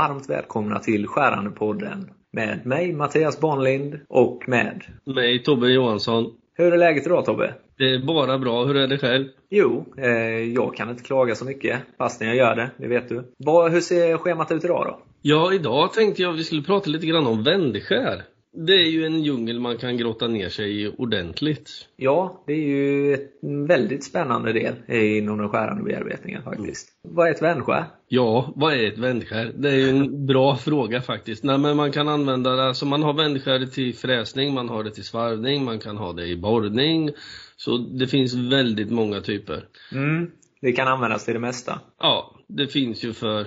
Varmt välkomna till Skärandepodden med mig Mattias Bonlind och med Mig, Tobbe Johansson. Hur är läget idag Tobbe? Det är bara bra. Hur är det själv? Jo, eh, jag kan inte klaga så mycket fastän jag gör det, det vet du. Vad, hur ser schemat ut idag då? Ja, idag tänkte jag att vi skulle prata lite grann om vändskär. Det är ju en djungel man kan grotta ner sig i ordentligt. Ja, det är ju en väldigt spännande del inom den skärande bearbetningen faktiskt. Vad är ett vändskär? Ja, vad är ett vändskär? Det är ju en bra fråga faktiskt. Nej, men man kan använda det, alltså man har vändskär till fräsning, man har det till svarvning, man kan ha det i borrning. Så det finns väldigt många typer. Mm, det kan användas till det mesta. Ja, det finns ju för,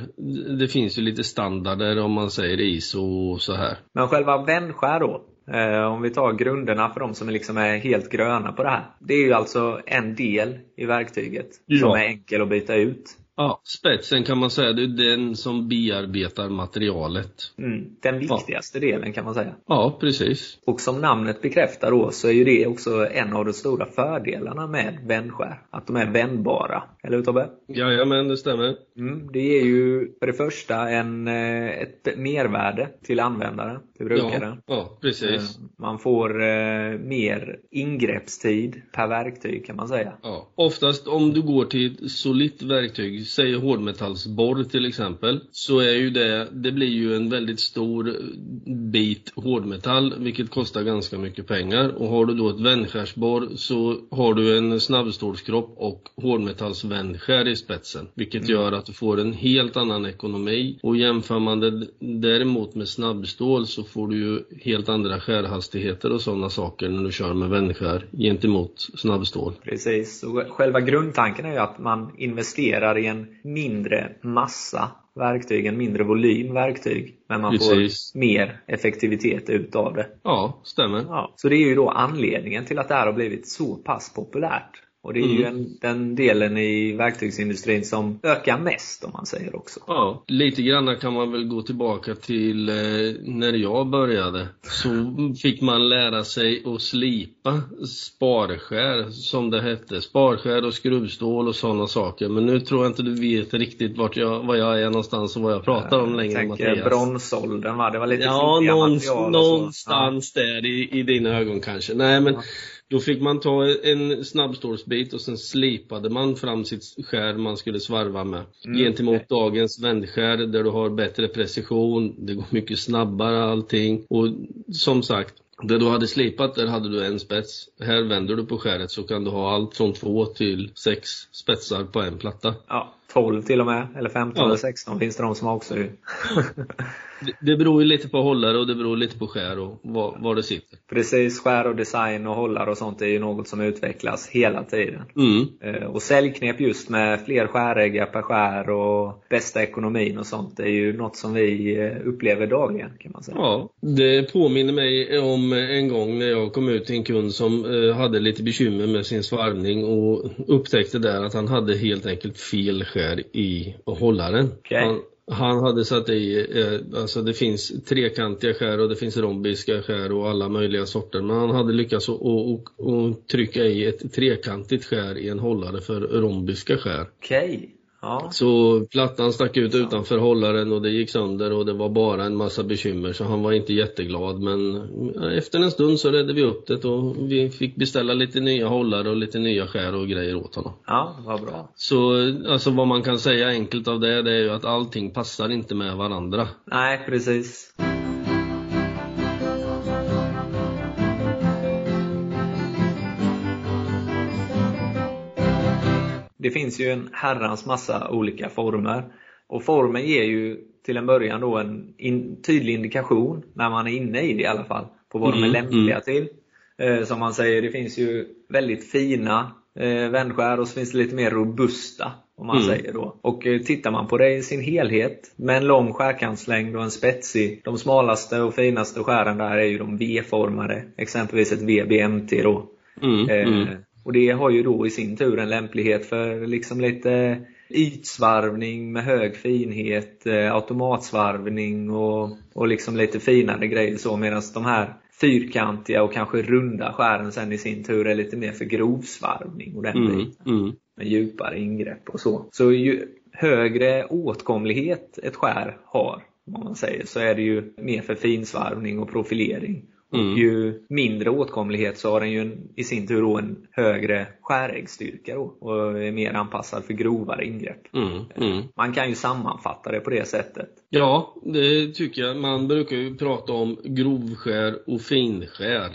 det finns ju lite standarder om man säger ISO och så här. Men själva vändskär då? Eh, om vi tar grunderna för de som liksom är helt gröna på det här. Det är ju alltså en del i verktyget Ja. som är enkel att byta ut. Ja, spetsen kan man säga, det är den som bearbetar materialet. Mm, den viktigaste delen kan man säga. Ja, precis. Och som namnet bekräftar då så är ju det också en av de stora fördelarna med vändskär. Att de är vändbara. Eller hur Tobbe? Jajamän, det stämmer. Mm, det ger ju för det första en, eh, ett mervärde till användaren, till brukaren. Ja, ja, precis. Eh, Man får eh, mer ingreppstid per verktyg kan man säga. Ja. Oftast om du går till ett solitt verktyg, säg hårdmetallsborr till exempel, så är ju det, det blir ju en väldigt stor bit hårdmetall, vilket kostar ganska mycket pengar. Och har du då ett vändskärsborr så har du en snabbstålskropp och hårdmetallsvändskär i spetsen, vilket gör att du får en helt annan ekonomi. Och jämför man det däremot med snabbstål så får du ju helt andra skärhastigheter och sådana saker när du kör med vändskär gentemot snabbstål. Precis. Och själva grundtanken är ju att man investerar i en mindre massa verktyg, en mindre volym verktyg. Men man Precis. får mer effektivitet utav det. Ja, stämmer. Ja. Så det är ju då anledningen till att det här har blivit så pass populärt. Och det är ju en, den delen i verktygsindustrin som ökar mest om man säger också. Ja, lite grann kan man väl gå tillbaka till eh, när jag började. Så fick man lära sig att slipa sparskär, som det hette. Sparskär och skruvstål och sådana saker. Men nu tror jag inte du vet riktigt vart jag, var jag är någonstans och vad jag pratar om längre, Jag tänker Mattias. bronsåldern va? Det var lite Ja, någonstans, någonstans där i, i dina ögon kanske. Nej, men då fick man ta en snabbstålsbit och sen slipade man fram sitt skär man skulle svarva med. Mm. Gentemot dagens vändskär där du har bättre precision, det går mycket snabbare allting. Och som sagt, det du hade slipat, där hade du en spets. Här vänder du på skäret så kan du ha allt från två till sex spetsar på en platta. Ja, 12 till och med. Eller 15 Ja. eller 16 finns det de som har också. Det, beror ju lite på hållare och det beror lite på skär och var, var det sitter. Precis, skär och design och hållare och sånt är ju något som utvecklas hela tiden. Mm. Eh, Och säljknep just med fler skäräggar per skär och bästa ekonomin och sånt är ju något som vi eh, upplever dagligen kan man säga. Ja, det påminner mig om en gång när jag kom ut till en kund som eh, hade lite bekymmer med sin svarvning och upptäckte där att han hade helt enkelt fel skär i hållaren. Okej. Han, han hade satt i, eh, alltså det finns trekantiga skär och det finns rombiska skär och alla möjliga sorter. Men han hade lyckats att trycka i ett trekantigt skär i en hållare för rombiska skär. Okej. Ja. Så plattan stack ut utanför hållaren och det gick sönder och det var bara en massa bekymmer så han var inte jätteglad men efter en stund så redde vi upp det och vi fick beställa lite nya hållare och lite nya skär och grejer åt honom. ja, vad bra. Så alltså vad man kan säga enkelt av det, det är ju att allting passar inte med varandra. Nej, precis. Det finns ju en herrans massa olika former. Och formen ger ju till en början då en in, tydlig indikation, när man är inne i det i alla fall, på vad de är Mm, lämpliga till. Eh, som man säger, det finns ju väldigt fina eh, vändskär och så finns det lite mer robusta, om man Mm. säger då. Och eh, tittar man på det i sin helhet, med en lång skärkantslängd och en spetsig, de smalaste och finaste skären där är ju de V-formade, exempelvis ett VBMT då. Mm, Eh, mm. Och det har ju då i sin tur en lämplighet för liksom lite ytsvarvning med hög finhet, eh, automatsvarvning och, och liksom lite finare grejer så medan de här fyrkantiga och kanske runda skären sen i sin tur är lite mer för grovsvarvning och den Mm, biten mm. med djupare ingrepp och så. Så ju, högre åtkomlighet ett skär har, om man säger, så är det ju mer för finsvarvning och profilering. Mm. Och ju mindre åtkomlighet så har den ju i sin tur då en högre skäräggstyrka då, och är mer anpassad för grovare ingrepp. Mm. Mm. Man kan ju sammanfatta det på det sättet. Ja, det tycker jag. Man brukar ju prata om grovskär och finskär.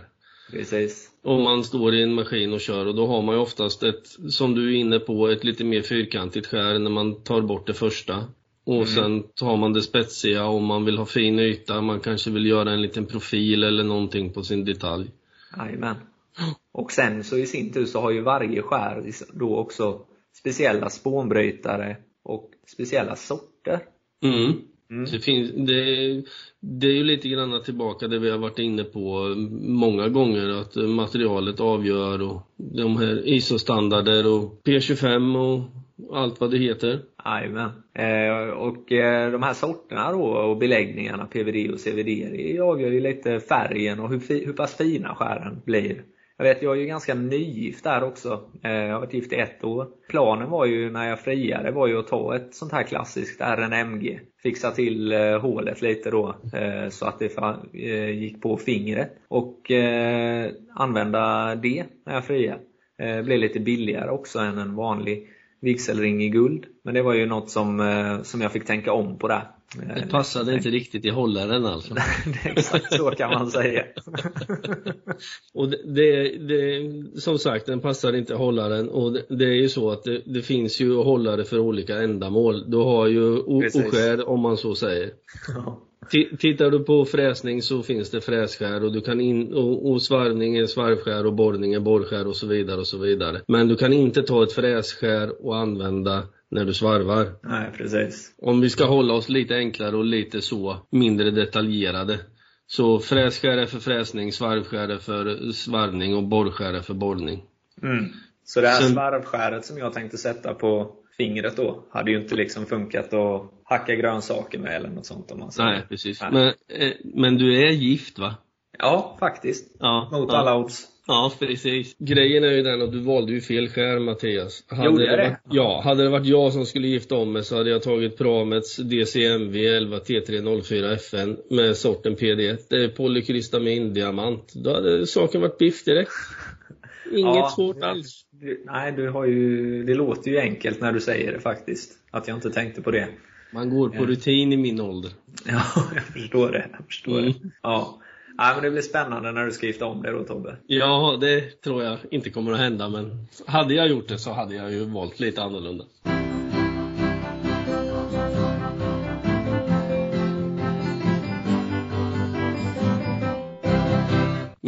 Precis. Om man står i en maskin och kör och då har man ju oftast ett, som du är inne på, ett lite mer fyrkantigt skär när man tar bort det första. Och mm. sen tar man det spetsiga om man vill ha fin yta, man kanske vill göra en liten profil eller någonting på sin detalj. Jajamän. Och sen så i sin tur så har ju varje skär då också speciella spånbrytare och speciella sorter. Mm. Mm. Det, finns, det, det, är ju lite grann tillbaka det vi har varit inne på många gånger att materialet avgör och de här ISO-standarder och P25 och allt vad det heter. Jajamän. Eh, och eh, de här sorterna då och beläggningarna, PVD och CVD, det avgör ju lite färgen och hur, hur pass fina skären blir. Jag vet, jag är ju ganska nygift där också. Eh, jag har varit gift i ett år. Planen var ju när jag friade var ju att ta ett sånt här klassiskt RNMG. Fixa till eh, hålet lite då eh, så att det eh, gick på fingret. Och eh, använda det när jag friade. Det blev lite billigare också än en vanlig vigselring i guld. Men det var ju något som, som jag fick tänka om på där. Det passade inte riktigt i hållaren alltså? Exakt så kan man säga. och det, det, det, som sagt, den passar inte i hållaren och det, det är ju så att det, finns ju hållare för olika ändamål. Du har ju oskär om man så säger. Tittar du på fräsning så finns det frässkär och, du kan in, och, och svarvning är svarvskär och borrning är borrskär och så vidare och så vidare. Men du kan inte ta ett frässkär och använda när du svarvar. Nej, precis. Om vi ska hålla oss lite enklare och lite så mindre detaljerade. Så frässkär är för fräsning, svarvskär är för svarvning och borrskär är för borrning. Mm. Så det här svarvskäret som jag tänkte sätta på fingret då, hade ju inte liksom funkat att hacka grönsaker med eller något sånt om man säger. Nej, precis. Men, eh, men du är gift va? Ja, faktiskt. Ja, Mot ja. alla odds. Ja, precis. Grejen är ju den att du valde ju fel skär Mattias. Hade Gjorde jag det? Varit, ja, hade det varit jag som skulle gifta om mig så hade jag tagit Pramets DCMV 11 T304 FN med sorten PD1. Det är polykrystamin diamant. Då hade saken varit biff direkt. Inget ja, svårt alls. Du, nej, du har ju, det låter ju enkelt när du säger det faktiskt. Att jag inte tänkte på det. Man går på rutin i min ålder. Ja, jag förstår det. Jag förstår mm. det. Ja. Ja, men det blir spännande när du ska gifta om dig då Tobbe. Ja, det tror jag inte kommer att hända men hade jag gjort det så hade jag ju valt lite annorlunda.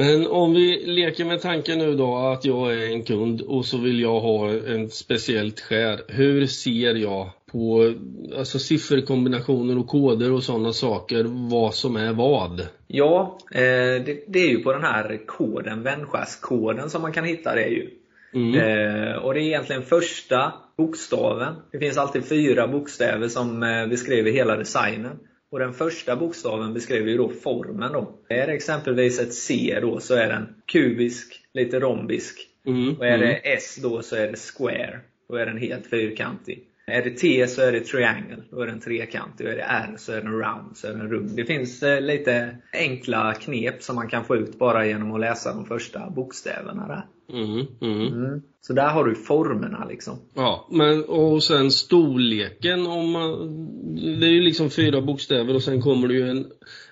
Men om vi leker med tanken nu då att jag är en kund och så vill jag ha en speciellt skär. Hur ser jag på alltså sifferkombinationer och koder och sådana saker, vad som är vad? Ja, eh, det, det, är ju på den här koden, vändskärskoden som man kan hitta det ju. Mm. Eh, och det är egentligen första bokstaven. Det finns alltid fyra bokstäver som eh, beskriver hela designen. Och den första bokstaven beskriver ju då formen då. Är det exempelvis ett C då så är den kubisk, lite rombisk. Mm. Och är det mm. S då så är det square. Då är den helt fyrkantig. Är det T så är det triangle, då är den trekantig. Och är det R så är den round, så är den rund. Det finns eh, lite enkla knep som man kan få ut bara genom att läsa de första bokstäverna där. Mm, mm. Mm. Så där har du formerna liksom. Ja, men och sen storleken om man, Det är ju liksom fyra bokstäver och sen kommer det ju en,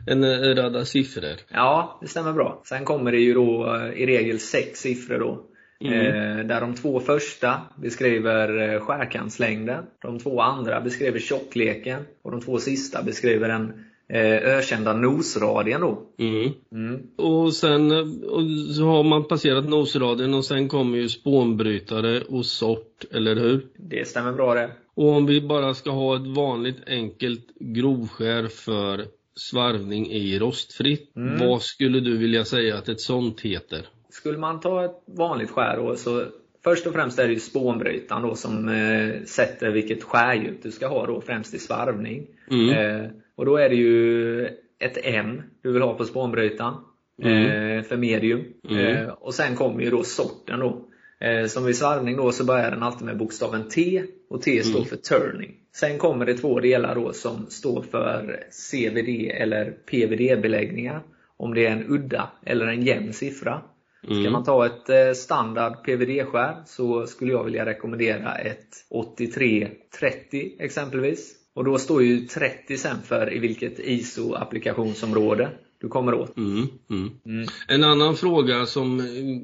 en radda siffror. Ja, det stämmer bra. Sen kommer det ju då eh, i regel sex siffror då. Mm. Eh, där de två första beskriver eh, skärkantslängden, de två andra beskriver tjockleken och de två sista beskriver den eh, ökända nosradien då. Mm. Mm. Och sen och så har man passerat nosradien och sen kommer ju spånbrytare och sort, eller hur? Det stämmer bra det. Och om vi bara ska ha ett vanligt enkelt grovskär för svarvning i rostfritt, mm. vad skulle du vilja säga att ett sånt heter? Skulle man ta ett vanligt skär då, så Först och främst är det ju spånbrytaren då som eh, sätter vilket skärdjup du ska ha då, främst i svarvning. Mm. Eh, och då är det ju ett M du vill ha på spånbrytaren. Mm. Eh, för medium. Mm. Eh, och sen kommer ju då sorten då. Eh, som vid svarvning då så börjar den alltid med bokstaven T och T står Mm. för turning. Sen kommer det två delar då som står för CVD eller PVD-beläggningar. Om det är en udda eller en jämn siffra. Ska Mm. man ta ett eh, standard PVD-skär så skulle jag vilja rekommendera ett 8330 exempelvis. Och då står ju 30 sen för i vilket ISO-applikationsområde du kommer åt. Mm, mm. Mm. En annan fråga som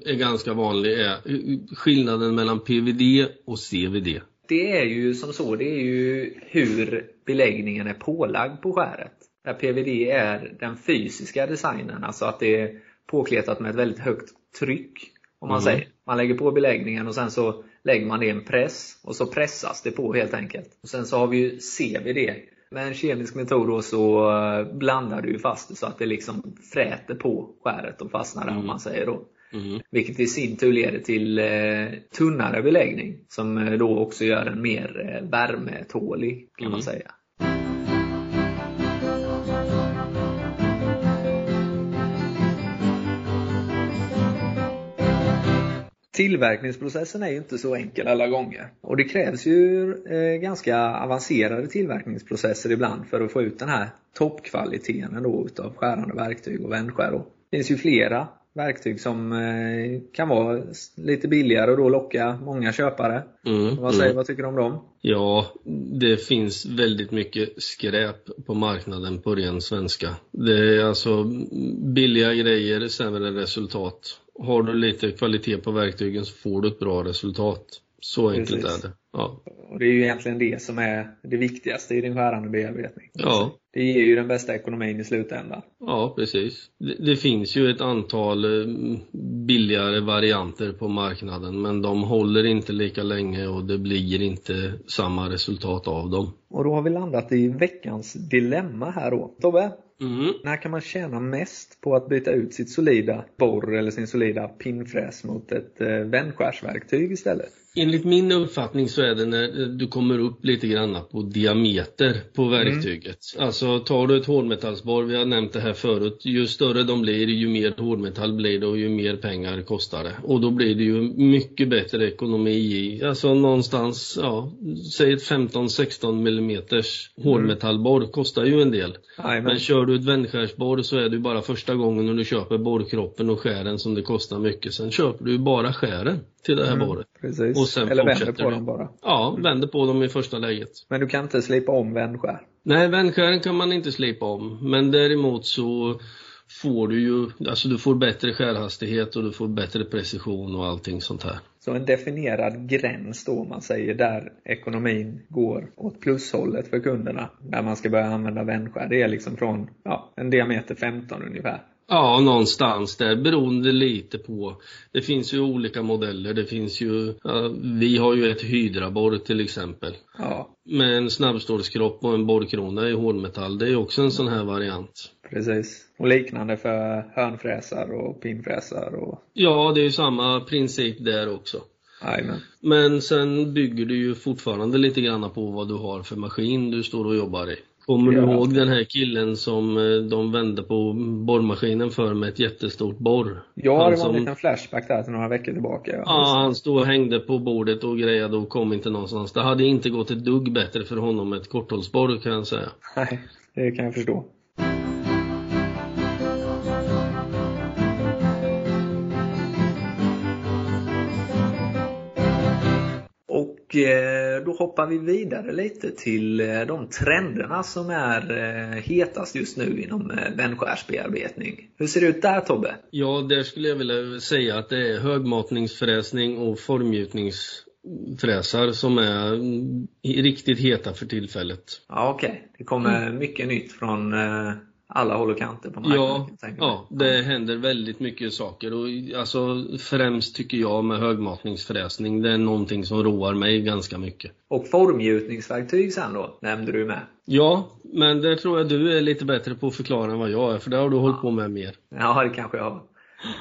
är ganska vanlig är eh, skillnaden mellan PVD och CVD. Det är ju som så, det är ju hur beläggningen är pålagd på skäret. Där PVD är den fysiska designen, alltså att det är påkletat med ett väldigt högt tryck. Om man Mm. säger. Man lägger på beläggningen och sen så lägger man det i en press och så pressas det på helt enkelt. Och Sen så har vi ju CVD. Med en kemisk metod då så eh, blandar du fast det så att det liksom fräter på skäret och fastnar där om Mm. man säger då. Mm. Vilket i sin tur leder till eh, tunnare beläggning som eh, då också gör den mer eh, värmetålig kan man Mm. säga. Tillverkningsprocessen är ju inte så enkel alla gånger. Och det krävs ju eh, ganska avancerade tillverkningsprocesser ibland för att få ut den här toppkvaliteten då utav skärande verktyg och vändskär. Det finns ju flera verktyg som eh, kan vara lite billigare och då locka många köpare. Mm. Vad säger Mm. vad tycker du om dem? Ja, det finns väldigt mycket skräp på marknaden på ren svenska. Det är alltså billiga grejer, sämre resultat. Har du lite kvalitet på verktygen så får du ett bra resultat. Så enkelt Precis. är det. Ja. Och det är ju egentligen det som är det viktigaste i din skärande bearbetning. Ja. Det ger ju den bästa ekonomin i slutändan. Ja, precis. Det, det finns ju ett antal eh, billigare varianter på marknaden men de håller inte lika länge och det blir inte samma resultat av dem. Och då har vi landat i veckans dilemma här då. Tobbe, Mm. när kan man tjäna mest på att byta ut sitt solida borr eller sin solida pinnfräs mot ett eh, vändskärsverktyg istället? Enligt min uppfattning så är det när du kommer upp lite grann på diameter på verktyget. Alltså tar du ett hårdmetallsborr, vi har nämnt det här förut, ju större de blir ju mer hårdmetall blir det och ju mer pengar kostar det. Och då blir det ju mycket bättre ekonomi i, alltså någonstans, ja, säg ett 15-16 millimeters hårdmetallborr kostar ju en del. Jajamän. Men kör du ett vändskärsborr så är det ju bara första gången när du köper borrkroppen och skären som det kostar mycket. Sen köper du ju bara skären till det här Mm, borret. Precis. Och sen eller vänder på du. dem bara. Ja, vänder på dem i första läget. Men du kan inte slipa om vändskär. Nej, vändskären kan man inte slipa om. Men däremot så får du ju, alltså du får bättre skärhastighet och du får bättre precision och allting sånt här. Så en definierad gräns då, om man säger, där ekonomin går åt plushållet för kunderna. Där man ska börja använda vändskär. Det är liksom från ja, en diameter 15 ungefär. Ja, någonstans där beroende lite på. Det finns ju olika modeller. Det finns ju, vi har ju ett hydraborr till exempel. Ja, Med en snabbstålskropp och en borrkrona i hårdmetall. Det är också en sån här variant. precis. Och liknande för hörnfräsar och pinnfräsar och Ja, det är ju samma princip där också. Jajamän. Men sen bygger du ju fortfarande lite grann på vad du har för maskin du står och jobbar i. Kommer du Ja. ihåg den här killen som eh, de vände på borrmaskinen för med ett jättestort borr? Ja, Han det var en som- liten flashback där till några veckor tillbaka. Ja, han stod och hängde på bordet och grejade och kom inte någonstans. Det hade inte gått ett dugg bättre för honom med ett korthållsborr kan jag säga. Nej, det kan jag förstå. Och eh, då hoppar vi vidare lite till eh, de trenderna som är eh, hetast just nu inom eh, vändskärsbearbetning. Hur ser det ut där Tobbe? Ja, där skulle jag vilja säga att det är högmatningsfräsning och formgjutningsfräsar som är mm, riktigt heta för tillfället. Ja okej, det kommer mycket nytt från eh, alla håll och kanter på marknaden. Ja, ja, det händer väldigt mycket saker och alltså främst tycker jag med högmatningsfräsning, det är någonting som roar mig ganska mycket. Och formgjutningsverktyg sen då, nämnde du med. Ja, men det tror jag du är lite bättre på att förklara än vad jag är, för det har du hållit på med mer. Ja, det kanske jag har.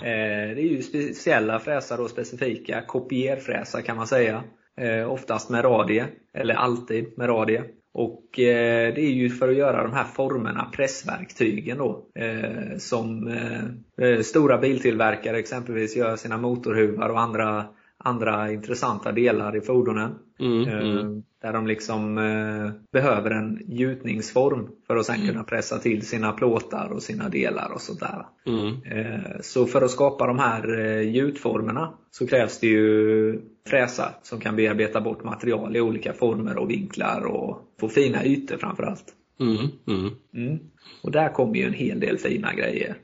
Eh, det är ju speciella fräsar och specifika kopierfräsar kan man säga. Eh, oftast med radie, eller alltid med radie. Och eh, det är ju för att göra de här formerna, pressverktygen då, eh, som eh, eh stora biltillverkare exempelvis gör sina motorhuvar och andra andra intressanta delar i fordonen. Mm, Eh, mm. Där de liksom eh, behöver en gjutningsform för att sen Mm. kunna pressa till sina plåtar och sina delar och sånt där. Mm. Eh, Så för att skapa de här eh, gjutformerna så krävs det ju fräsar som kan bearbeta bort material i olika former och vinklar och få fina ytor framförallt. Mm. Mm. Mm. Och där kommer ju en hel del fina grejer.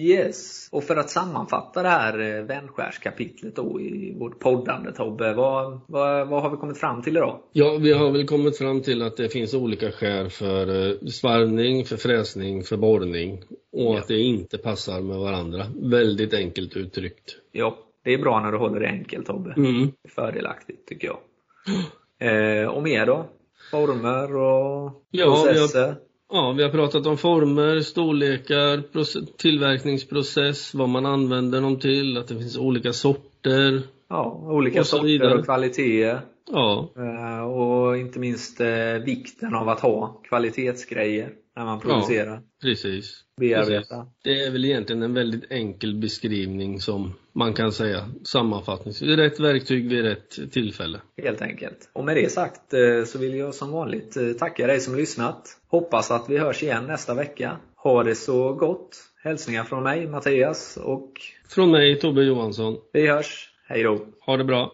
Yes, och för att sammanfatta det här eh, vändskärskapitlet då i vårt poddande Tobbe, vad, vad, vad har vi kommit fram till idag? Ja, vi har väl kommit fram till att det finns olika skär för eh, svarvning, för fräsning, för borrning och Ja. att det inte passar med varandra. Väldigt enkelt uttryckt. Ja, det är bra när du håller det enkelt Tobbe. Mm. Fördelaktigt tycker jag. Eh, och mer då? Former och Ja, processer? Ja, vi har pratat om former, storlekar, proce- tillverkningsprocess, vad man använder dem till, att det finns olika sorter. Ja, olika Och sorter vidare. och kvaliteter. Ja, Eh, och inte minst eh, vikten av att ha kvalitetsgrejer när man producerar, precis. bearbetar. Det är väl egentligen en väldigt enkel beskrivning som man kan säga sammanfattningsvis. Rätt verktyg vid rätt tillfälle. Helt enkelt. Och med det sagt eh, så vill jag som vanligt eh, tacka dig som lyssnat. Hoppas att vi hörs igen nästa vecka. Ha det så gott. Hälsningar från mig, Mattias, och Från mig, Tobbe Johansson. vi hörs. Hej då! Ha det bra.